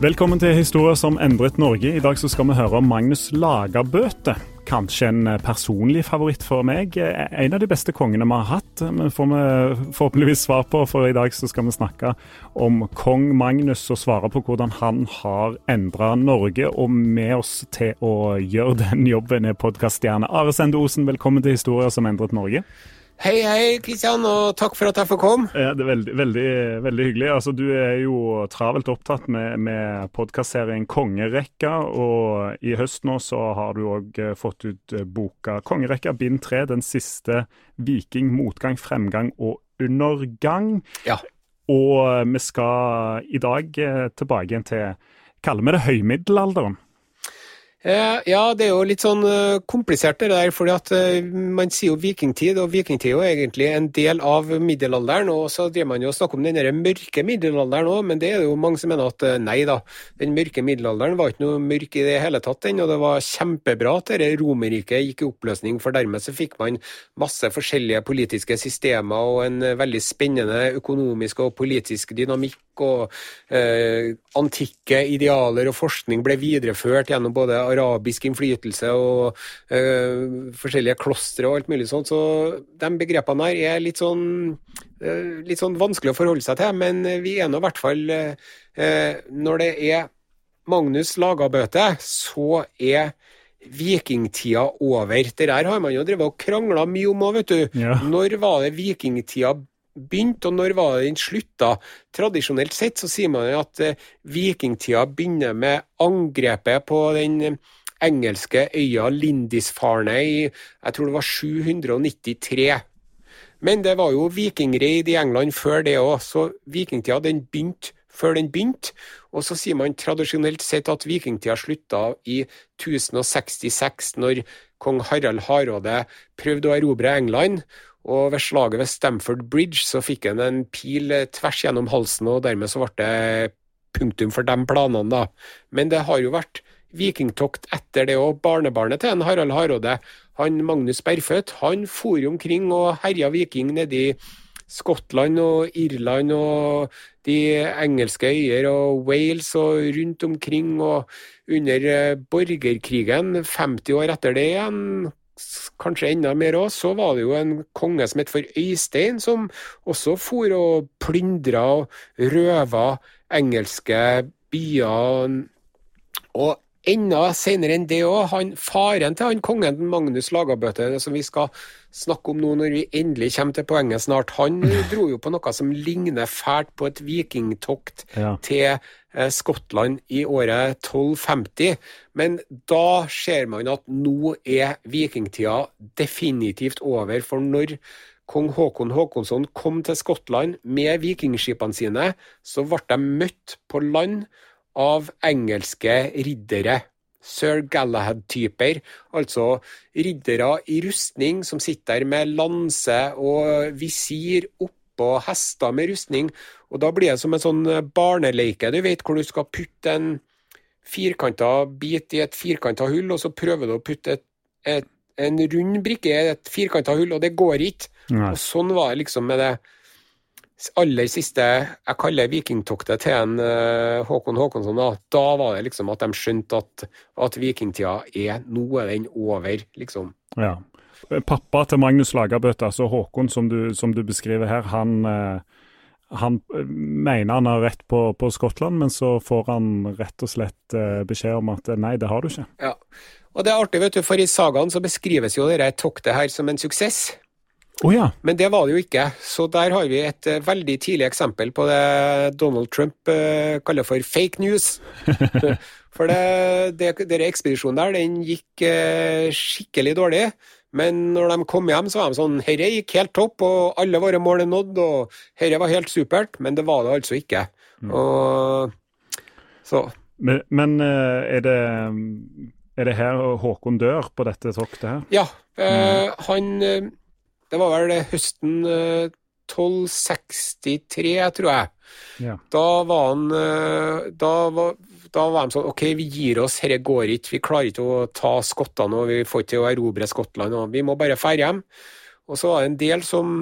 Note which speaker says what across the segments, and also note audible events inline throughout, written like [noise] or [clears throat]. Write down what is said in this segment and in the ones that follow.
Speaker 1: Velkommen til Historier som endret Norge. I dag skal vi høre om Magnus Lagerbøte. Kanskje en personlig favoritt for meg. En av de beste kongene vi har hatt. Men får vi forhåpentligvis svar på, for i dag skal vi snakke om kong Magnus og svare på hvordan han har endra Norge. Og med oss til å gjøre den jobben er podkaststjerne Are Sende Osen. Velkommen til Historier som endret Norge.
Speaker 2: Hei, hei, Kristian, og takk for at jeg får komme.
Speaker 1: Ja, det er veldig, veldig, veldig hyggelig. Altså, du er jo travelt opptatt med, med podkastserien Kongerekka, og i høst nå så har du òg eh, fått ut eh, boka Kongerekka bind 3, den siste viking, motgang, fremgang og undergang.
Speaker 2: Ja.
Speaker 1: Og eh, vi skal i dag tilbake igjen til Kaller vi det høymiddelalderen?
Speaker 2: Eh, ja, det er jo litt sånn eh, komplisert det der, fordi at eh, man sier jo vikingtid, og vikingtid er jo egentlig en del av middelalderen. Og så driver man jo og snakker om den mørke middelalderen òg, men det er jo mange som mener at nei da, den mørke middelalderen var ikke noe mørk i det hele tatt, den. Og det var kjempebra at dette Romerriket gikk i oppløsning, for dermed så fikk man masse forskjellige politiske systemer og en veldig spennende økonomisk og politisk dynamikk og eh, antikke idealer og forskning ble videreført gjennom både arabisk innflytelse og eh, forskjellige klostre og alt mulig sånt. Så de begrepene her er litt sånn, eh, litt sånn vanskelig å forholde seg til, men vi er nå i hvert fall eh, Når det er Magnus Lagabøte, så er vikingtida over. Det der har man jo drevet og krangla mye om òg, vet du.
Speaker 1: Ja.
Speaker 2: Når var det vikingtida begynte, og når var den slutta? Tradisjonelt sett så sier man at eh, vikingtida begynner med angrepet på den eh, engelske øya Lindisfarne i jeg tror det var 793. Men det var jo vikingreid i England før det òg, så vikingtida den begynte før den begynte. Og så sier man tradisjonelt sett at vikingtida slutta i 1066, når kong Harald Hardråde prøvde å erobre England. Og ved slaget ved Stamford Bridge så fikk han en pil tvers gjennom halsen, og dermed så ble det punktum for de planene, da. Men det har jo vært vikingtokt etter det òg. Barnebarnet til en Harald Hardråde, han Magnus Bergfødt, han for omkring og herja viking nedi Skottland og Irland og de engelske øyer og Wales og rundt omkring. Og under eh, borgerkrigen, 50 år etter det igjen, kanskje enda mer òg, så var det jo en konge som het for Øystein, som også for og plyndra og røva engelske byer. Og enda senere enn det òg, faren til han kongen Magnus Lagabøte, som vi skal snakke om nå når vi endelig kommer til poenget snart, han [clears throat] dro jo på noe som ligner fælt på et vikingtokt
Speaker 1: Ja.
Speaker 2: til eh, Skottland i året 1250. Men da ser man at nå er vikingtida definitivt over, for når kong Håkon Håkonsson kom til Skottland med vikingskipene sine, så ble de møtt på land av engelske riddere. Sir Galahad-typer, altså riddere i rustning som sitter der med lanse og visir oppå hester med rustning. Og da blir det som en sånn barneleike, du vet, hvor du skal putte en firkanta bit i et firkanta hull, og så prøver du å putte et, et, en rund brikke i et firkanta hull, og det går ikke. Og sånn var det liksom med det aller siste jeg kaller vikingtoktet til en eh, Håkon Håkonsson. Da. da var det liksom at de skjønte at, at vikingtida er Nå er den over, liksom.
Speaker 1: Ja. Pappa til Magnus Lagerbøte, altså Håkon som du, som du beskriver her, han, eh, han eh, mener han har rett på, på Skottland, men så får han rett og slett beskjed om at nei, det har du ikke.
Speaker 2: Ja. Og det er artig, vet du, for i sagaen så beskrives jo dette toktet her som en suksess.
Speaker 1: Å ja.
Speaker 2: Men det var det jo ikke. Så der har vi et eh, veldig tidlig eksempel på det Donald Trump eh, kaller for fake news. [laughs] for det, det, denne ekspedisjonen der, den gikk eh, skikkelig dårlig. Men når de kom hjem, så var de sånn Herre gikk helt topp, og alle våre mål er nådd, og herre var helt supert. Men det var det altså ikke. Og så
Speaker 1: Men, men er, det, er det her Håkon dør på dette toktet her?
Speaker 2: Ja, eh, han Det var vel høsten eh, 1263, tror jeg.
Speaker 1: Ja.
Speaker 2: Da var han eh, Da var, da var de sånn OK, vi gir oss, dette går ikke. Vi klarer ikke å ta skottene, og vi får ikke til å erobre Skottland, og vi må bare dra hjem. Og så var det en del som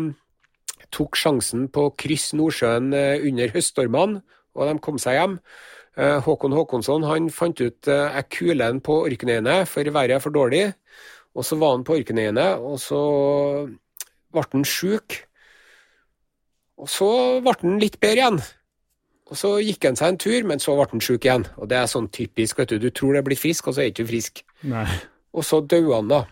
Speaker 2: tok sjansen på å krysse Nordsjøen eh, under høststormene, og de kom seg hjem. Eh, Håkon Håkonsson han fant ut eh, jeg kuler den på Orknøyene, for været er for dårlig. Og så var han på Orknøyene, og så ble han sjuk. Og så ble han litt bedre igjen. Og så gikk han seg en tur, men så ble han sjuk igjen. Og det er sånn typisk, vet du. Du tror du blir frisk, og så er du ikke frisk.
Speaker 1: Nei.
Speaker 2: Og så døde han, da.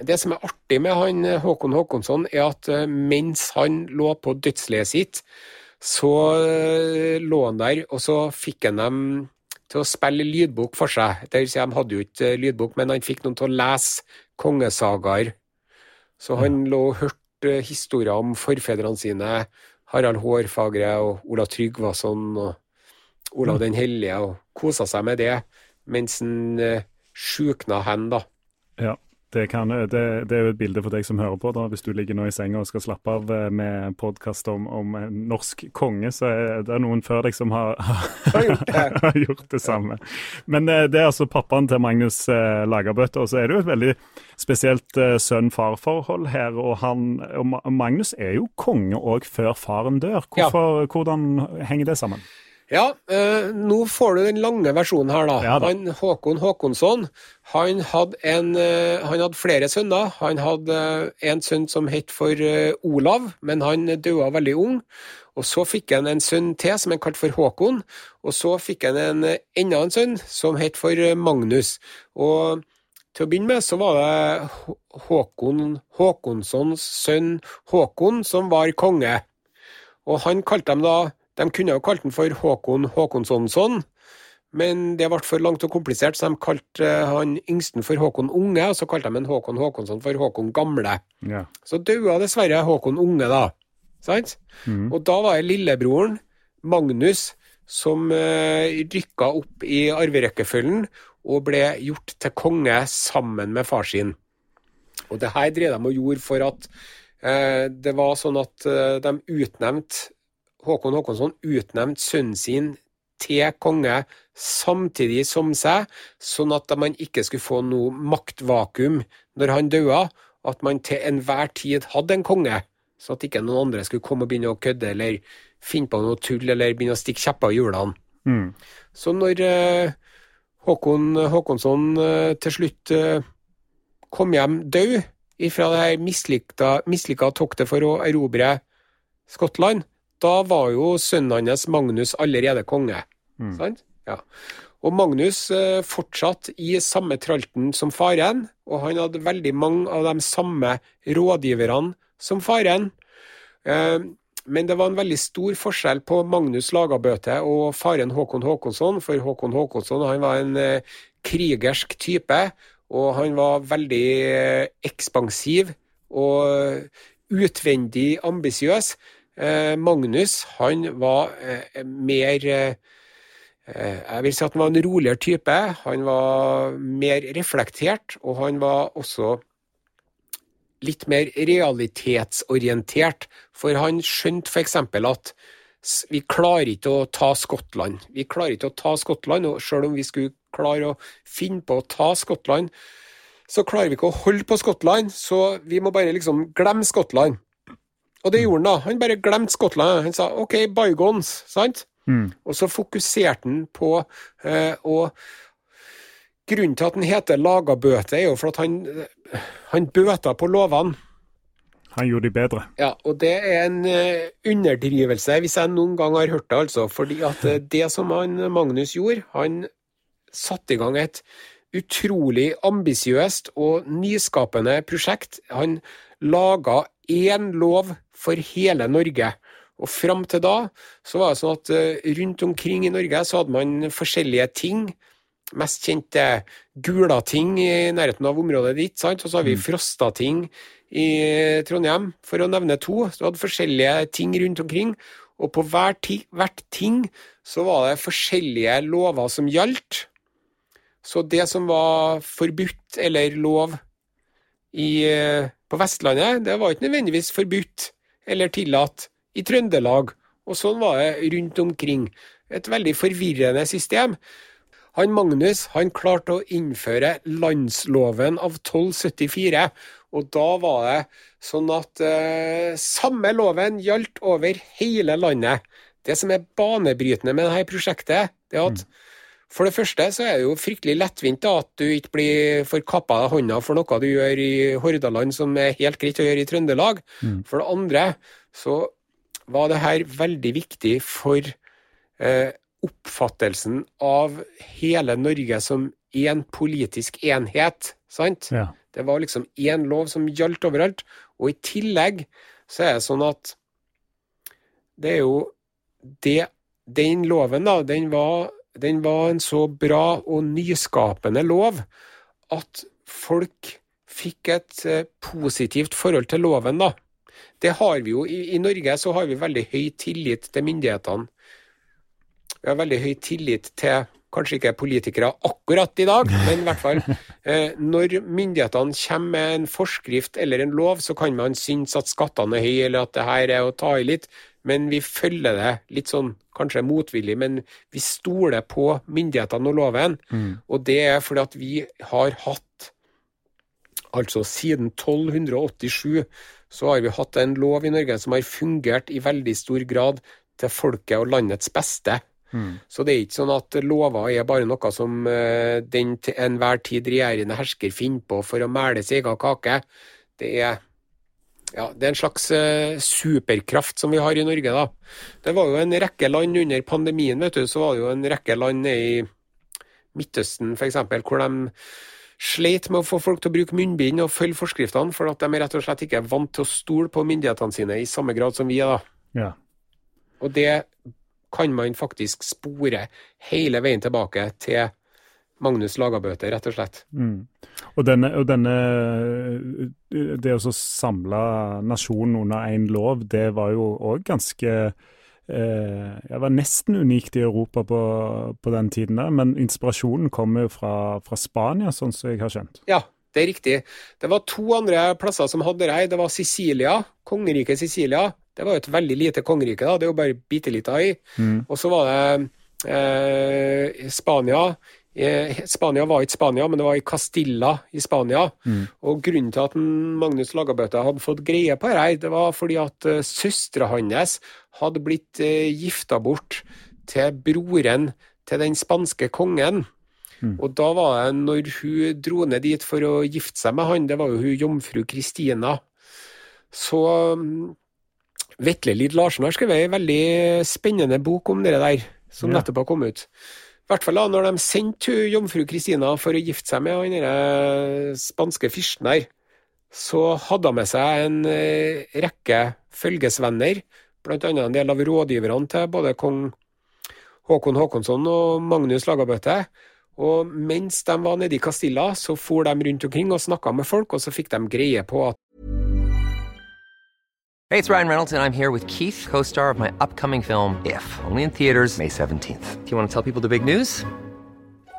Speaker 2: Det som er artig med han eh, Håkon Håkonsson, er at eh, mens han lå på dødsleiet sitt, så eh, lå han der, og så fikk han dem til å spille lydbok for seg. Det vil si, de hadde jo ikke lydbok, men han fikk noen til å lese kongesagaer. Så han lå og hørte eh, historier om forfedrene sine, Harald Hårfagre og Olav Tryggvason og Olav den hellige, og kosa seg med det mens han eh, sjukna hen, da.
Speaker 1: Ja, det, kan, det, det er jo et bilde for deg som hører på, da, hvis du ligger nå i senga og skal slappe av eh, med podkast om, om en norsk konge, så er det noen før deg som har,
Speaker 2: Har gjort det. [laughs]
Speaker 1: har gjort det samme. Men eh, det er altså pappaen til Magnus eh, Lagerbøte, og så er det jo et veldig spesielt eh, sønn-far-forhold her. Og, han, og Magnus er jo konge òg før faren dør. Hvorfor, Hvordan henger det sammen?
Speaker 2: Ja, eh, nå får du den lange versjonen her, da.
Speaker 1: Ja da.
Speaker 2: Han, Håkon Håkonsson han hadde, en, eh, han hadde flere sønner. Han hadde eh, en sønn som het for eh, Olav, men han døde veldig ung. Og så fikk han en sønn til som han kalte for Håkon. Og så fikk han en, eh, enda en sønn som het for eh, Magnus. Og til å begynne med så var det Håkon Håkonssons sønn Håkon som var konge. Og han kalte dem da De kunne jo kalt den for Håkon Håkonssonsson, men det ble for langt og komplisert, så de kalte eh, han yngsten for Håkon Unge, og så kalte de en Håkon Håkonsson for Håkon Gamle.
Speaker 1: Ja.
Speaker 2: Så døde dessverre Håkon Unge, da. Sant?
Speaker 1: Mm.
Speaker 2: Og da var det lillebroren, Magnus, som eh, rykka opp i arverekkefølgen og ble gjort til konge sammen med far sin. Og det her drev de og gjorde for at eh, det var sånn at eh, de utnevnte Håkon Håkonsson utnevnte sønnen sin til konge samtidig som seg, sånn at man ikke skulle få noe maktvakuum når han døde, at man til enhver tid hadde en konge, så at ikke noen andre skulle komme og begynne å kødde eller finne på noe tull eller begynne å stikke kjepper i hjulene.
Speaker 1: Mm.
Speaker 2: Så når eh, Håkon Håkonsson eh, til slutt eh, kom hjem død ifra det her mislykka toktet for å erobre Skottland, da var jo sønnen hans Magnus allerede konge. Sant? Ja. Og Magnus eh, fortsatte i samme tralten som faren, og han hadde veldig mange av de samme rådgiverne som faren. Eh, men det var en veldig stor forskjell på Magnus Lagabøte og faren Håkon Håkonsson, for Håkon Håkonsson han var en eh, krigersk type, og han var veldig eh, ekspansiv og utvendig ambisiøs. Eh, Magnus, han var eh, mer eh, Jeg vil si at han var en roligere type. Han var mer reflektert, og han var også litt mer realitetsorientert. For han skjønte f.eks. at vi klarer ikke å ta Skottland. Vi klarer ikke å ta Skottland, og selv om vi skulle klare å finne på å ta Skottland, så klarer vi ikke å holde på Skottland, så vi må bare liksom glemme Skottland. Og det gjorde han da. Han bare glemte Skottland. Han sa OK, bygons, sant? Mm. Og så fokuserte han på eh, og Grunnen til at han heter Lagabøte, er jo for at han, han bøta på lovene.
Speaker 1: Han gjorde de bedre.
Speaker 2: Ja, og det er en eh, underdrivelse, hvis jeg noen gang har hørt det, altså. Fordi at eh, det som han, Magnus gjorde, han satte i gang et utrolig ambisiøst og nyskapende prosjekt. Han laga én lov for hele Norge. Og fram til da så var det sånn at uh, rundt omkring i Norge så hadde man forskjellige ting mest kjente Gulating i nærheten av området ditt. sant? Og så har vi frosta Frostating i Trondheim, for å nevne to. Så du hadde forskjellige ting rundt omkring. Og på ti, hvert ting så var det forskjellige lover som gjaldt. Så det som var forbudt eller lov i, på Vestlandet, det var ikke nødvendigvis forbudt eller tillatt i Trøndelag. Og sånn var det rundt omkring. Et veldig forvirrende system. Han Magnus han klarte å innføre landsloven av 1274, og da var det sånn at eh, samme loven gjaldt over hele landet. Det som er banebrytende med dette prosjektet, det er at mm. For det første så er det jo fryktelig lettvint da, at du ikke blir får kappa hånda for noe du gjør i Hordaland som er helt greit å gjøre i Trøndelag. Mm. For det andre så var det her veldig viktig for eh, oppfattelsen av hele Norge som én politisk enhet, sant? Ja. Det var liksom én lov som gjaldt overalt. Og i tillegg så er det sånn at det er jo det Den loven, da, den var, den var en så bra og nyskapende lov at folk fikk et eh, positivt forhold til loven, da. Det har vi jo. I, I Norge så har vi veldig høy tillit til myndighetene. Vi har veldig høy tillit til kanskje ikke politikere akkurat i dag, men i hvert fall [laughs] eh, når myndighetene kommer med en forskrift eller en lov, så kan man synes at skattene er høye, eller at det her er å ta i litt, men vi følger det litt sånn kanskje motvillig, men vi stoler på myndighetene og loven. Mm. Og det er fordi at vi har hatt, altså siden 1287, så har vi hatt en lov i Norge som har fungert i veldig stor grad til folket og landets beste. Mm. Så det er ikke sånn at lover er bare noe som uh, den til enhver tid regjerende hersker finner på for å mæle sin egen kake. Det er, ja, det er en slags uh, superkraft som vi har i Norge, da. Det var jo en rekke land under pandemien, vet du, så var det jo en rekke land i Midtøsten f.eks., hvor de sleit med å få folk til å bruke munnbind og følge forskriftene, for at de rett og slett ikke er vant til å stole på myndighetene sine i samme grad som vi er. da. Ja. Og det kan man faktisk spore hele veien tilbake til Magnus Lagabøte, rett og slett. Mm.
Speaker 1: Og denne, og denne, Det å samle nasjonen under én lov, det var jo òg ganske eh, Det var nesten unikt i Europa på, på den tiden der, men inspirasjonen kommer jo fra, fra Spania, sånn som jeg har skjønt?
Speaker 2: Ja, det er riktig. Det var to andre plasser som hadde det. Det var Sicilia, kongeriket Sicilia, det var jo et veldig lite kongerike, da. Det er jo bare bitte lita øy. Mm. Og så var det eh, Spania. Eh, Spania var ikke Spania, men det var i Castilla i Spania. Mm. Og grunnen til at Magnus Lagabøte hadde fått greie på dette, det var fordi at uh, søstera hans hadde blitt uh, gifta bort til broren til den spanske kongen. Mm. Og da var det, når hun dro ned dit for å gifte seg med han, det var jo hun jomfru Kristina, så um, Vetle Lid Larsen har skrevet en veldig spennende bok om det der, som ja. nettopp har kommet ut. I hvert fall da når de sendte hun, jomfru Kristina for å gifte seg med han derre spanske fyrsten der, så hadde hun med seg en eh, rekke følgesvenner, annet en del av rådgiverne til både kong Håkon Håkonsson og Magnus Lagabøte. Og mens de var nede i Castilla, så for de rundt omkring og snakka med folk, og så fikk de greie på at
Speaker 3: Hey, it's Ryan Reynolds, and I'm here with Keith, co star of my upcoming film, If, only in theaters, May 17th. Do you want to tell people the big news?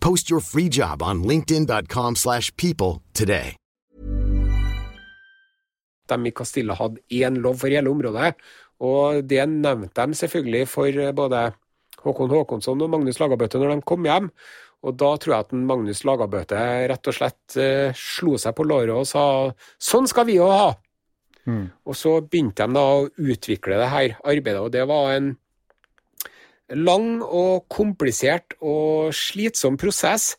Speaker 4: Post your free job on linkedin.com/people slash people today.
Speaker 2: de i Castilla hadde én lov for hele området. Og det nevnte de selvfølgelig for eh, både Håkon Håkonsson og Magnus Lagabøte når de kom hjem. Og da tror jeg at en Magnus Lagabøte rett og slett uh, slo seg på låret og sa sånn skal vi jo ha! Og så begynte de da å utvikle det her arbeidet, og det var en lang og komplisert og slitsom prosess.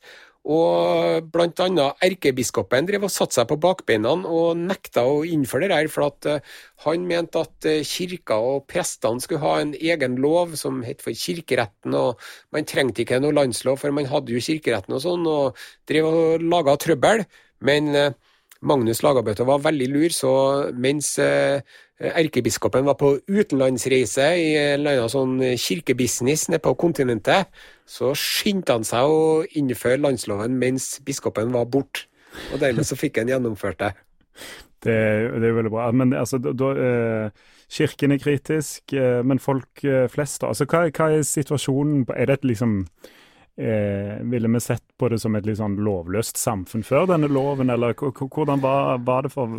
Speaker 2: Og annet erkebiskopen drev og satte seg på bakbeina og nekta å innføre det her, for at eh, han mente at eh, kirka og prestene skulle ha en egen lov som het for kirkeretten, og man trengte ikke noe landslov, for man hadde jo kirkeretten og sånn, og drev og laga trøbbel. Men eh, Magnus Lagabøte var veldig lur, så mens eh, erkebiskopen var på utenlandsreise i en eller annen sånn kirkebusiness nede på kontinentet, så skyndte han seg å innføre landsloven mens biskopen var borte. Og dermed så fikk han gjennomført det. [laughs]
Speaker 1: Det, det er veldig bra. Men altså, da, eh, Kirken er kritisk, eh, men folk eh, flest, da? Altså, hva, hva er situasjonen? Er det et liksom eh, Ville vi sett på det som et litt sånn lovløst samfunn før denne loven, eller hvordan var, var det for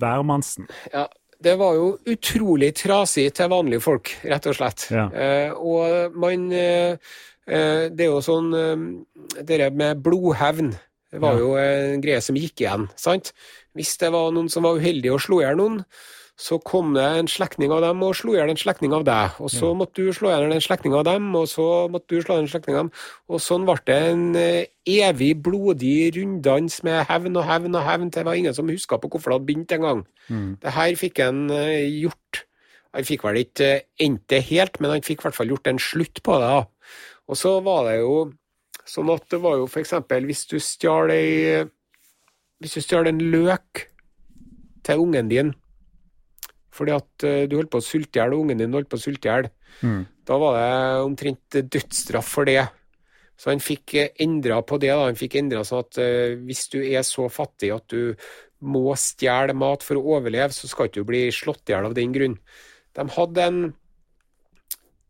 Speaker 1: hvermannsen?
Speaker 2: Ja, det var jo utrolig trasig til vanlige folk, rett og slett.
Speaker 1: Ja.
Speaker 2: Eh, og man eh, eh, Det er jo sånn eh, Det med blodhevn det var
Speaker 1: Ja.
Speaker 2: jo en greie som gikk igjen, sant? Hvis det var noen som var uheldig og slo i hjel noen, så kom det en slektning av dem og slo i hjel en slektning av deg. Og så måtte du slå i hjel en slektning av dem, og så måtte du slå i hjel en slektning av dem. Og sånn ble det en eh, evig blodig runddans med hevn og hevn og hevn til det var ingen som huska på hvorfor det hadde begynt engang. Det her fikk han eh, gjort. Han fikk vel ikke eh, endt det helt, men han fikk i hvert fall gjort en slutt på det. da. Og så var det jo sånn at det var jo eksempel hvis du stjal ei Hvis du stjal en løk til ungen din fordi at eh, du holdt på å sulte i hjel, og ungen din holdt på å sulte i hjel, da var det omtrent dødsstraff for det. Så han fikk endra på det. da, Han fikk endra sånn at eh, hvis du er så fattig at du må stjele mat for å overleve, så skal du ikke bli slått i hjel av den grunn. De hadde en,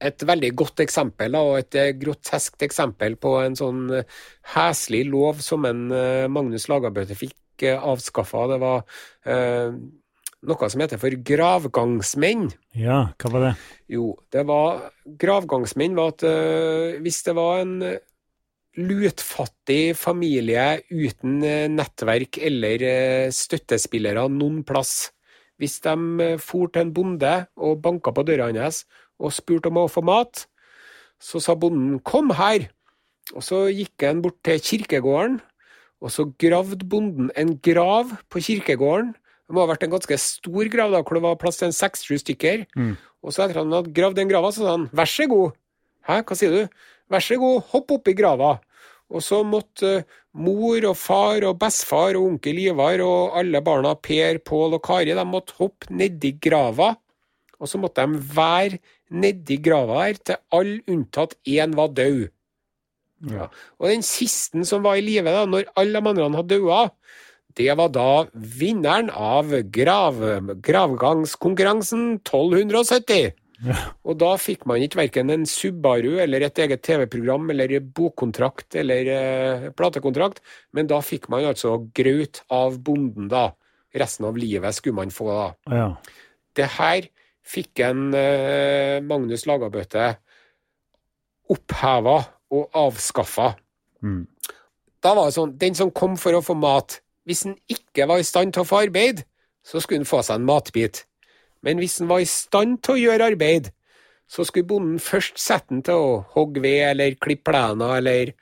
Speaker 2: et veldig godt eksempel, og et eh, groteskt eksempel på en sånn eh, heslig lov som en eh, Magnus Lagabøte fikk eh, avskaffa. Det var eh, noe som heter for gravgangsmenn.
Speaker 1: Ja, hva var det?
Speaker 2: Jo, det var Gravgangsmenn var at uh, hvis det var en lutfattig familie uten eh, nettverk eller eh, støttespillere noen plass, hvis de for til en bonde og banka på døra hans og spurte om å få mat, så sa bonden 'kom her', og så gikk han bort til kirkegården, og så gravde bonden en grav på kirkegården. Det må ha vært en ganske stor grav, da, hvor det var plass til en seks-sju stykker. Og så etter at han hadde gravd den grava, så sa han 'vær så god'. Hæ, hva sier du? Vær så god, hopp oppi grava. Og så måtte eh, mor og far og bestefar og onkel Ivar og alle barna Per, Pål og Kari de måtte hoppe nedi grava. Og så måtte de være nedi grava her til alle unntatt én var død. Ja. Og den siste som var i live, da, når alle de andre hadde daua, det var da vinneren av grav, gravgangskonkurransen 1270. Og da fikk man ikke verken en Subaru eller et eget TV-program eller bokkontrakt eller eh, platekontrakt, men da fikk man altså graut av bonden, da. Resten av livet skulle man få, da.
Speaker 1: Ja.
Speaker 2: Det her fikk en eh, Magnus Lagabøte oppheva og avskaffa.
Speaker 1: Mm.
Speaker 2: Da var det sånn, den som kom for å få mat, hvis han ikke var i stand til å få arbeid, så skulle han få seg en matbit. Men hvis han var i stand til å gjøre arbeid, så skulle bonden først sette han til å hogge ved eller klippe plener eller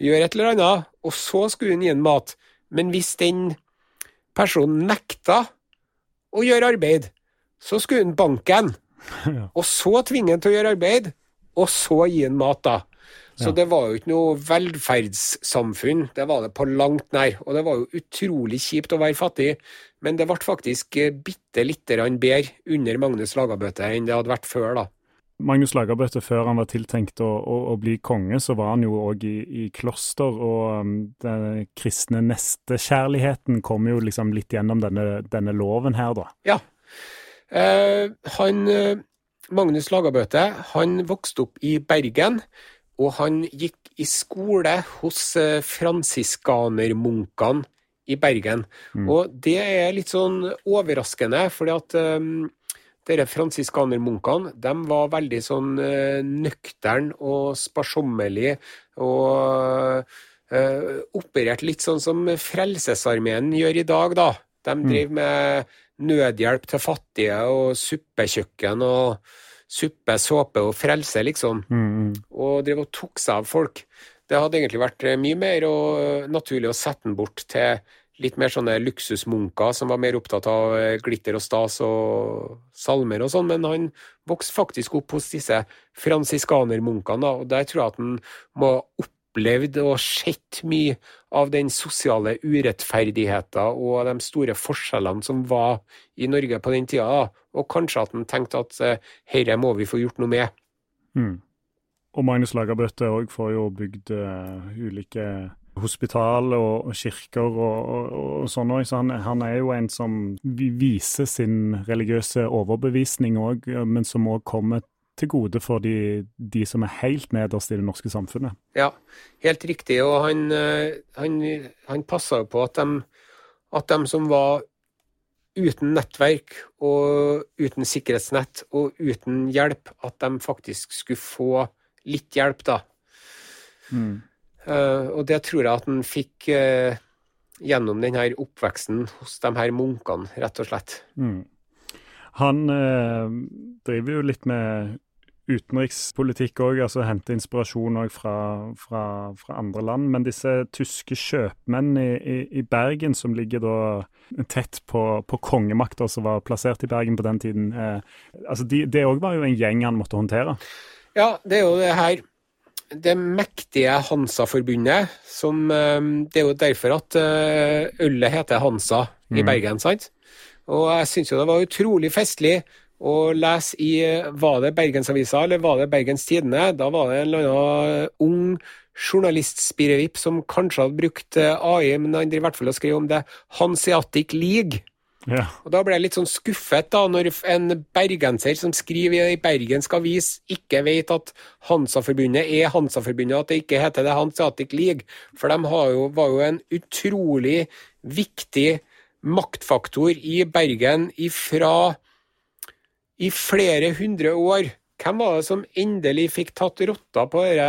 Speaker 2: gjøre et eller annet, og så skulle han gi han mat. Men hvis den personen nekta å gjøre arbeid, så skulle han banke han, [laughs] og så tvinge han til å gjøre arbeid, og så gi han mat, da. Så det var jo ikke noe velferdssamfunn, det var det på langt nær. Og det var jo utrolig kjipt å være fattig, men det ble faktisk eh, bitte lite grann bedre under Magnus Lagabøte enn det hadde vært før, da.
Speaker 1: Magnus Lagabøte, før han var tiltenkt å, å, å bli konge, så var han jo òg i, i kloster, og um, den kristne nestekjærligheten kom jo liksom litt gjennom denne, denne loven her, da.
Speaker 2: Ja. Eh, han, eh, Magnus Lagabøte han vokste opp i Bergen, og han gikk i skole hos eh, fransiskanermunkene i Bergen. Og det er litt sånn overraskende, fordi at um, dere fransiskanermunkene de var veldig sånn uh, nøktern og sparsommelig og uh, opererte litt sånn som Frelsesarmeen gjør i dag, da. De driver med nødhjelp til fattige og suppekjøkken og suppe, såpe og frelse, liksom.
Speaker 1: Mm,
Speaker 2: Og drev og tok seg av folk. Det hadde egentlig vært eh, mye mer og naturlig å sette den bort til litt mer sånne luksusmunker som var mer opptatt av eh, glitter og stas og salmer og sånn, men han vokste faktisk opp hos disse fransiskanermunkene, og der tror jeg at han må ha opplevd og sett mye av den sosiale urettferdigheten og de store forskjellene som var i Norge på den tida, og kanskje at han tenkte at eh, herre må vi få gjort noe med.
Speaker 1: Mm. Og Magnus Lagerbøtte òg får jo bygd uh, ulike hospital og, og kirker og, og, og sånn òg, så han, han er jo en som viser sin religiøse overbevisning òg, men som òg kommer til gode for de, de som er helt nederst i det norske samfunnet.
Speaker 2: Ja, helt riktig. Og han, eh, han, han passa på at de, at de som var uten nettverk og uten sikkerhetsnett og uten hjelp, at de faktisk skulle få litt hjelp, da. Eh, og det tror jeg at han fikk uh, gjennom denne oppveksten hos de her munkene, rett og slett.
Speaker 1: Mm. Han eh, driver jo litt med utenrikspolitikk òg, altså hente inspirasjon òg fra, fra, fra andre land. Men disse tyske kjøpmenn i, i, i Bergen, som ligger da tett på, på kongemakta som var plassert i Bergen på den tiden, eh, altså de, det òg var jo en gjeng han måtte håndtere.
Speaker 2: Ja, det er jo det her det mektige Hansa-forbundet, som eh, Det er jo derfor at eh, ølet heter Hansa i Bergen, sant? Og jeg syns jo det var utrolig festlig å lese i eh, Var det Bergensavisa eller var det Bergens Tidende? Da var det en eller annen ung journalistspirevipp som kanskje hadde brukt eh, AI, men han driver i hvert fall og skriver om det Hanseatic League.
Speaker 1: Ja.
Speaker 2: Og Da ble jeg litt sånn skuffet da, når en bergenser som skriver i Bergensk Avis, ikke vet at Hansa-forbundet er Hansa-forbundet, at det ikke heter det Hanseatic League. For de har jo, var jo en utrolig viktig maktfaktor i Bergen ifra i flere hundre år. Hvem var det som endelig fikk tatt rotta på dette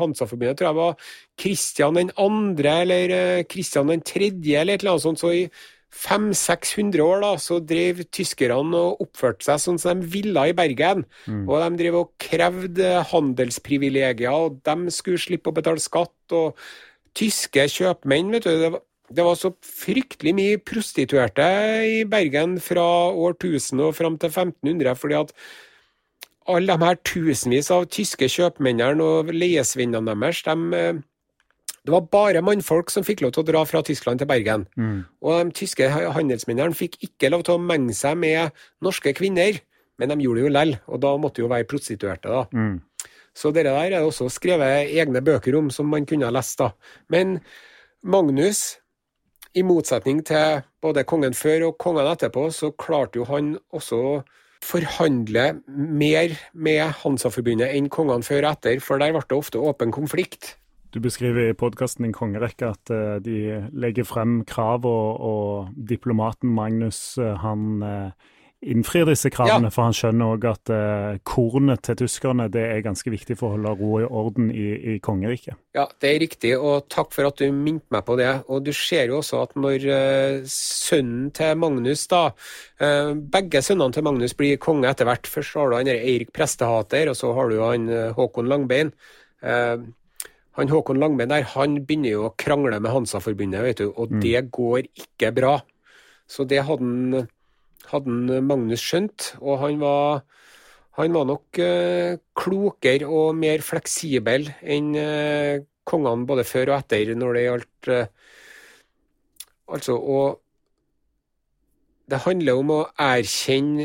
Speaker 2: Hansa-forbundet? Tror jeg var Kristian den andre eller Kristian den tredje eller et eller annet sånt. Så i 500-600 år da, så drev tyskerne og oppførte seg sånn som de ville i Bergen. Og de drev og krevde handelsprivilegier, og de skulle slippe å betale skatt. Og tyske kjøpmenn, vet du, det var, det var så fryktelig mye prostituerte i Bergen fra år 1000 og fram til 1500, fordi at alle de her tusenvis av tyske kjøpmennene og leiesvinnene deres, de det var bare mannfolk som fikk lov til å dra fra Tyskland til Bergen. Og de tyske handelsmennene fikk ikke lov til å menge seg med norske kvinner, men de gjorde det jo lell, og da måtte jo være prostituerte, da. Så det der er det også skrevet egne bøker om, som man kunne ha lest, da. Men Magnus i motsetning til både kongen før og kongen etterpå, så klarte jo han også å forhandle mer med Hansa-forbundet enn kongene før og etter, for der ble det ofte åpen konflikt.
Speaker 1: Du beskriver i podkasten din Kongerekke at uh, de legger frem krav, og, og diplomaten Magnus uh, han uh, innfrir disse kravene, ja. for han skjønner òg at uh, kornet til tyskerne det er ganske viktig for å holde ro i orden i, i kongeriket.
Speaker 2: Ja, det er riktig, og takk for at du minte meg på det. Og du ser jo også at når uh, sønnen til Magnus, da uh, Begge sønnene til Magnus blir konge etter hvert. Først har du han Eirik Prestehater, og så har du han Håkon Langbein. han Håkon Langbein der, han begynner jo å krangle med Hansa-forbundet, vet du, og mm. det går ikke bra. Så det hadde han hadde Magnus skjønt. Og han var, han var nok eh, klokere og mer fleksibel enn eh, kongene både før og etter når det gjaldt eh, Altså og Det handler om å erkjenne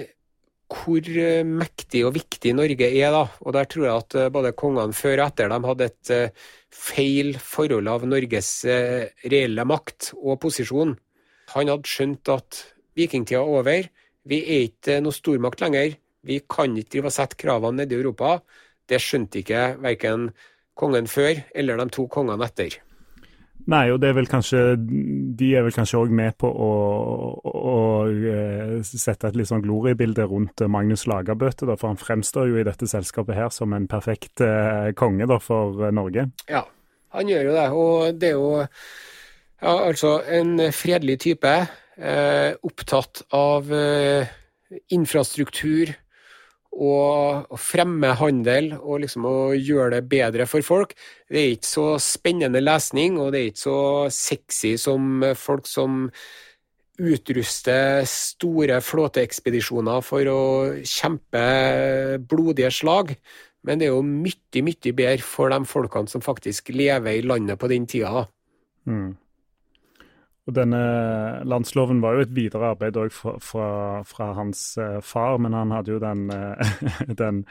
Speaker 2: hvor eh, mektig og viktig Norge er, da. Og der tror jeg at eh, både kongene før og etter dem hadde et eh, feil forhold av Norges reelle makt og posisjon. Han hadde skjønt at vikingtida over. Vi er ikke noe stormakt lenger. Vi kan ikke drive og sette kravene nede i Europa. Det skjønte ikke verken kongen før eller de to kongene etter.
Speaker 1: Nei, og det er vel kanskje, de er vel kanskje òg med på å, å, å, eh, sette et litt sånn gloriebilde rundt Magnus Lagerbøte, for han fremstår jo i dette selskapet her som en perfekt eh, konge da, for Norge.
Speaker 2: Ja, han gjør jo det. Og det er jo ja, altså en fredelig type eh, opptatt av eh, infrastruktur og å fremme handel og liksom å gjøre det bedre for folk. Det er ikke så spennende lesning, og det er ikke så sexy som folk som utruster store flåteekspedisjoner for å kjempe blodige slag. Men det er jo mye, mye bedre for de folkene som faktisk lever i landet på den tida. Mm.
Speaker 1: Og denne landsloven var jo et videre arbeid òg fra, fra, fra, hans eh, far, men han hadde jo den, eh, [laughs] den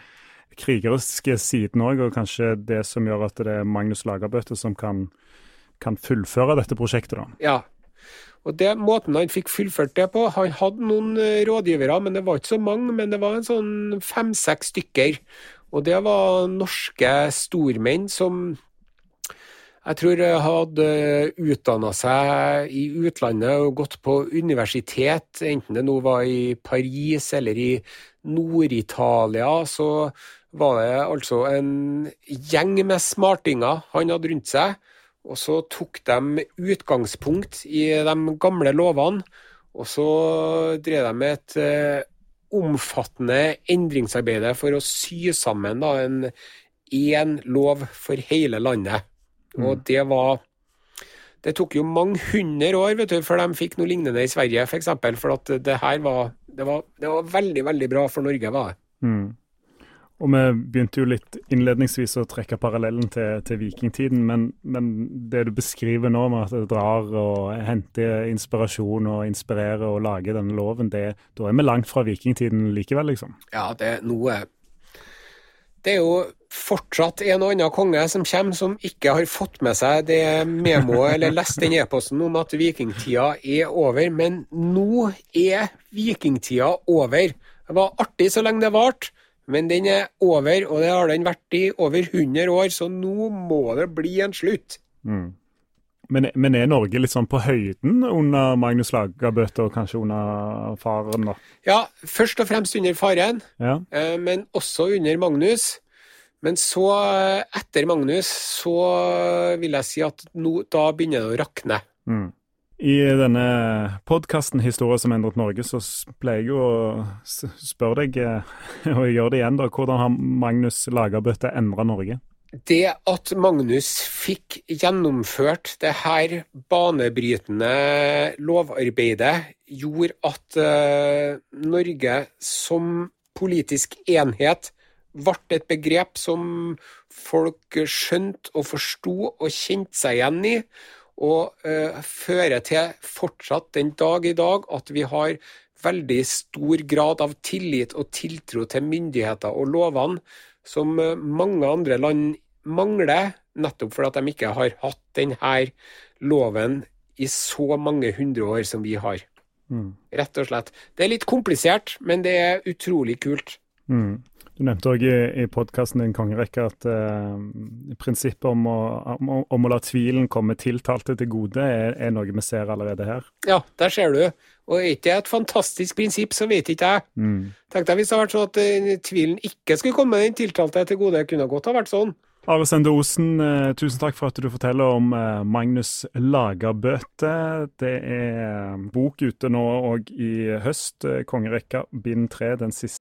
Speaker 1: krigeriske siden òg, og kanskje det som gjør at det er Magnus Lagerbøtte som kan, kan fullføre dette prosjektet, da.
Speaker 2: Ja, og det måten han fikk fullført det på Han hadde noen eh, rådgivere, men det var ikke så mange. Men det var en sånn fem-seks stykker. Og det var norske stormenn som jeg tror jeg hadde utdanna seg i utlandet og gått på universitet, enten det nå var i Paris eller i Nord-Italia, så var det altså en gjeng med smartinger han hadde rundt seg. Og så tok de utgangspunkt i de gamle lovene, og så drev de med et eh, omfattende endringsarbeid for å sy sammen da, en én lov for hele landet. Og mm. det var Det tok jo mange hundre år vet du, før de fikk noe lignende i Sverige, f.eks. For, eksempel, for at det her var det, var det, var veldig, veldig bra for Norge, var det. Mm.
Speaker 1: Og vi begynte jo litt innledningsvis å trekke parallellen til, til vikingtiden, men, men, det du beskriver nå med at det drar og henter inspirasjon og inspirerer og lager denne loven, det, da er vi langt fra vikingtiden likevel, liksom?
Speaker 2: Ja, det er noe Det er jo fortsatt en og annen konge som kommer som ikke har fått med seg det memoet eller lest den e-posten om at vikingtida er over. Men nå er vikingtida over. Det var artig så lenge det varte, men den er over, og det har den vært i over 100 år, så nå må det bli en slutt. Mm.
Speaker 1: Men, men, er Norge litt sånn på høyden under Magnus Lagabøte og kanskje under faren? da?
Speaker 2: Ja, først og fremst under faren, ja. Eh, men også under Magnus. Men så, etter Magnus, så vil jeg si at no, da begynner det å rakne. Mm.
Speaker 1: I denne podkasten 'Historie som endret Norge', så pleier jeg jo å spørre deg, [laughs] og jeg gjør det igjen, da, hvordan har Magnus Lagerbøtte endra Norge?
Speaker 2: Det at Magnus fikk gjennomført det her banebrytende lovarbeidet, gjorde at uh, Norge som politisk enhet ble et begrep som folk skjønte og forsto og kjente seg igjen i, og uh, fører til fortsatt den dag i dag at vi har veldig stor grad av tillit og tiltro til myndigheter og lovene, som uh, mange andre land mangler, nettopp fordi at de ikke har hatt denne loven i så mange hundre år som vi har.
Speaker 1: Mm.
Speaker 2: Rett og slett. Det er litt komplisert, men det er utrolig kult.
Speaker 1: Mm. Du nevnte òg i, i podkasten din Kongerekke at eh, prinsippet om å, om, om å, la tvilen komme tiltalte til gode er, er, noe vi ser allerede her.
Speaker 2: Ja, der ser du. Og er ikke det et fantastisk prinsipp, så vet ikke jeg.
Speaker 1: Mm.
Speaker 2: Tenk deg hvis det hadde vært sånn at uh, tvilen ikke skulle komme den tiltalte til gode. Det kunne godt ha vært sånn.
Speaker 1: Are Sende Osen, eh, tusen takk for at du forteller om eh, Magnus Lagerbøte. Det er eh, bok ute nå og i høst. Kongerekka, bind tre, den siste.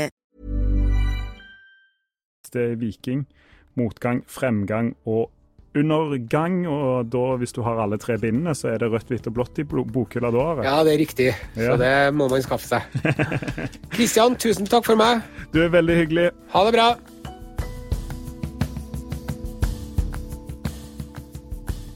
Speaker 1: Viking. Motgang, fremgang og undergang. Og da, hvis du har alle tre bindene, så er det rødt, hvitt og blått i bokhylla da?
Speaker 2: Ja, det er riktig. Ja. Så det må man skaffe seg. [laughs] Kristian, tusen takk for meg.
Speaker 1: Du er veldig hyggelig.
Speaker 2: Ha det bra.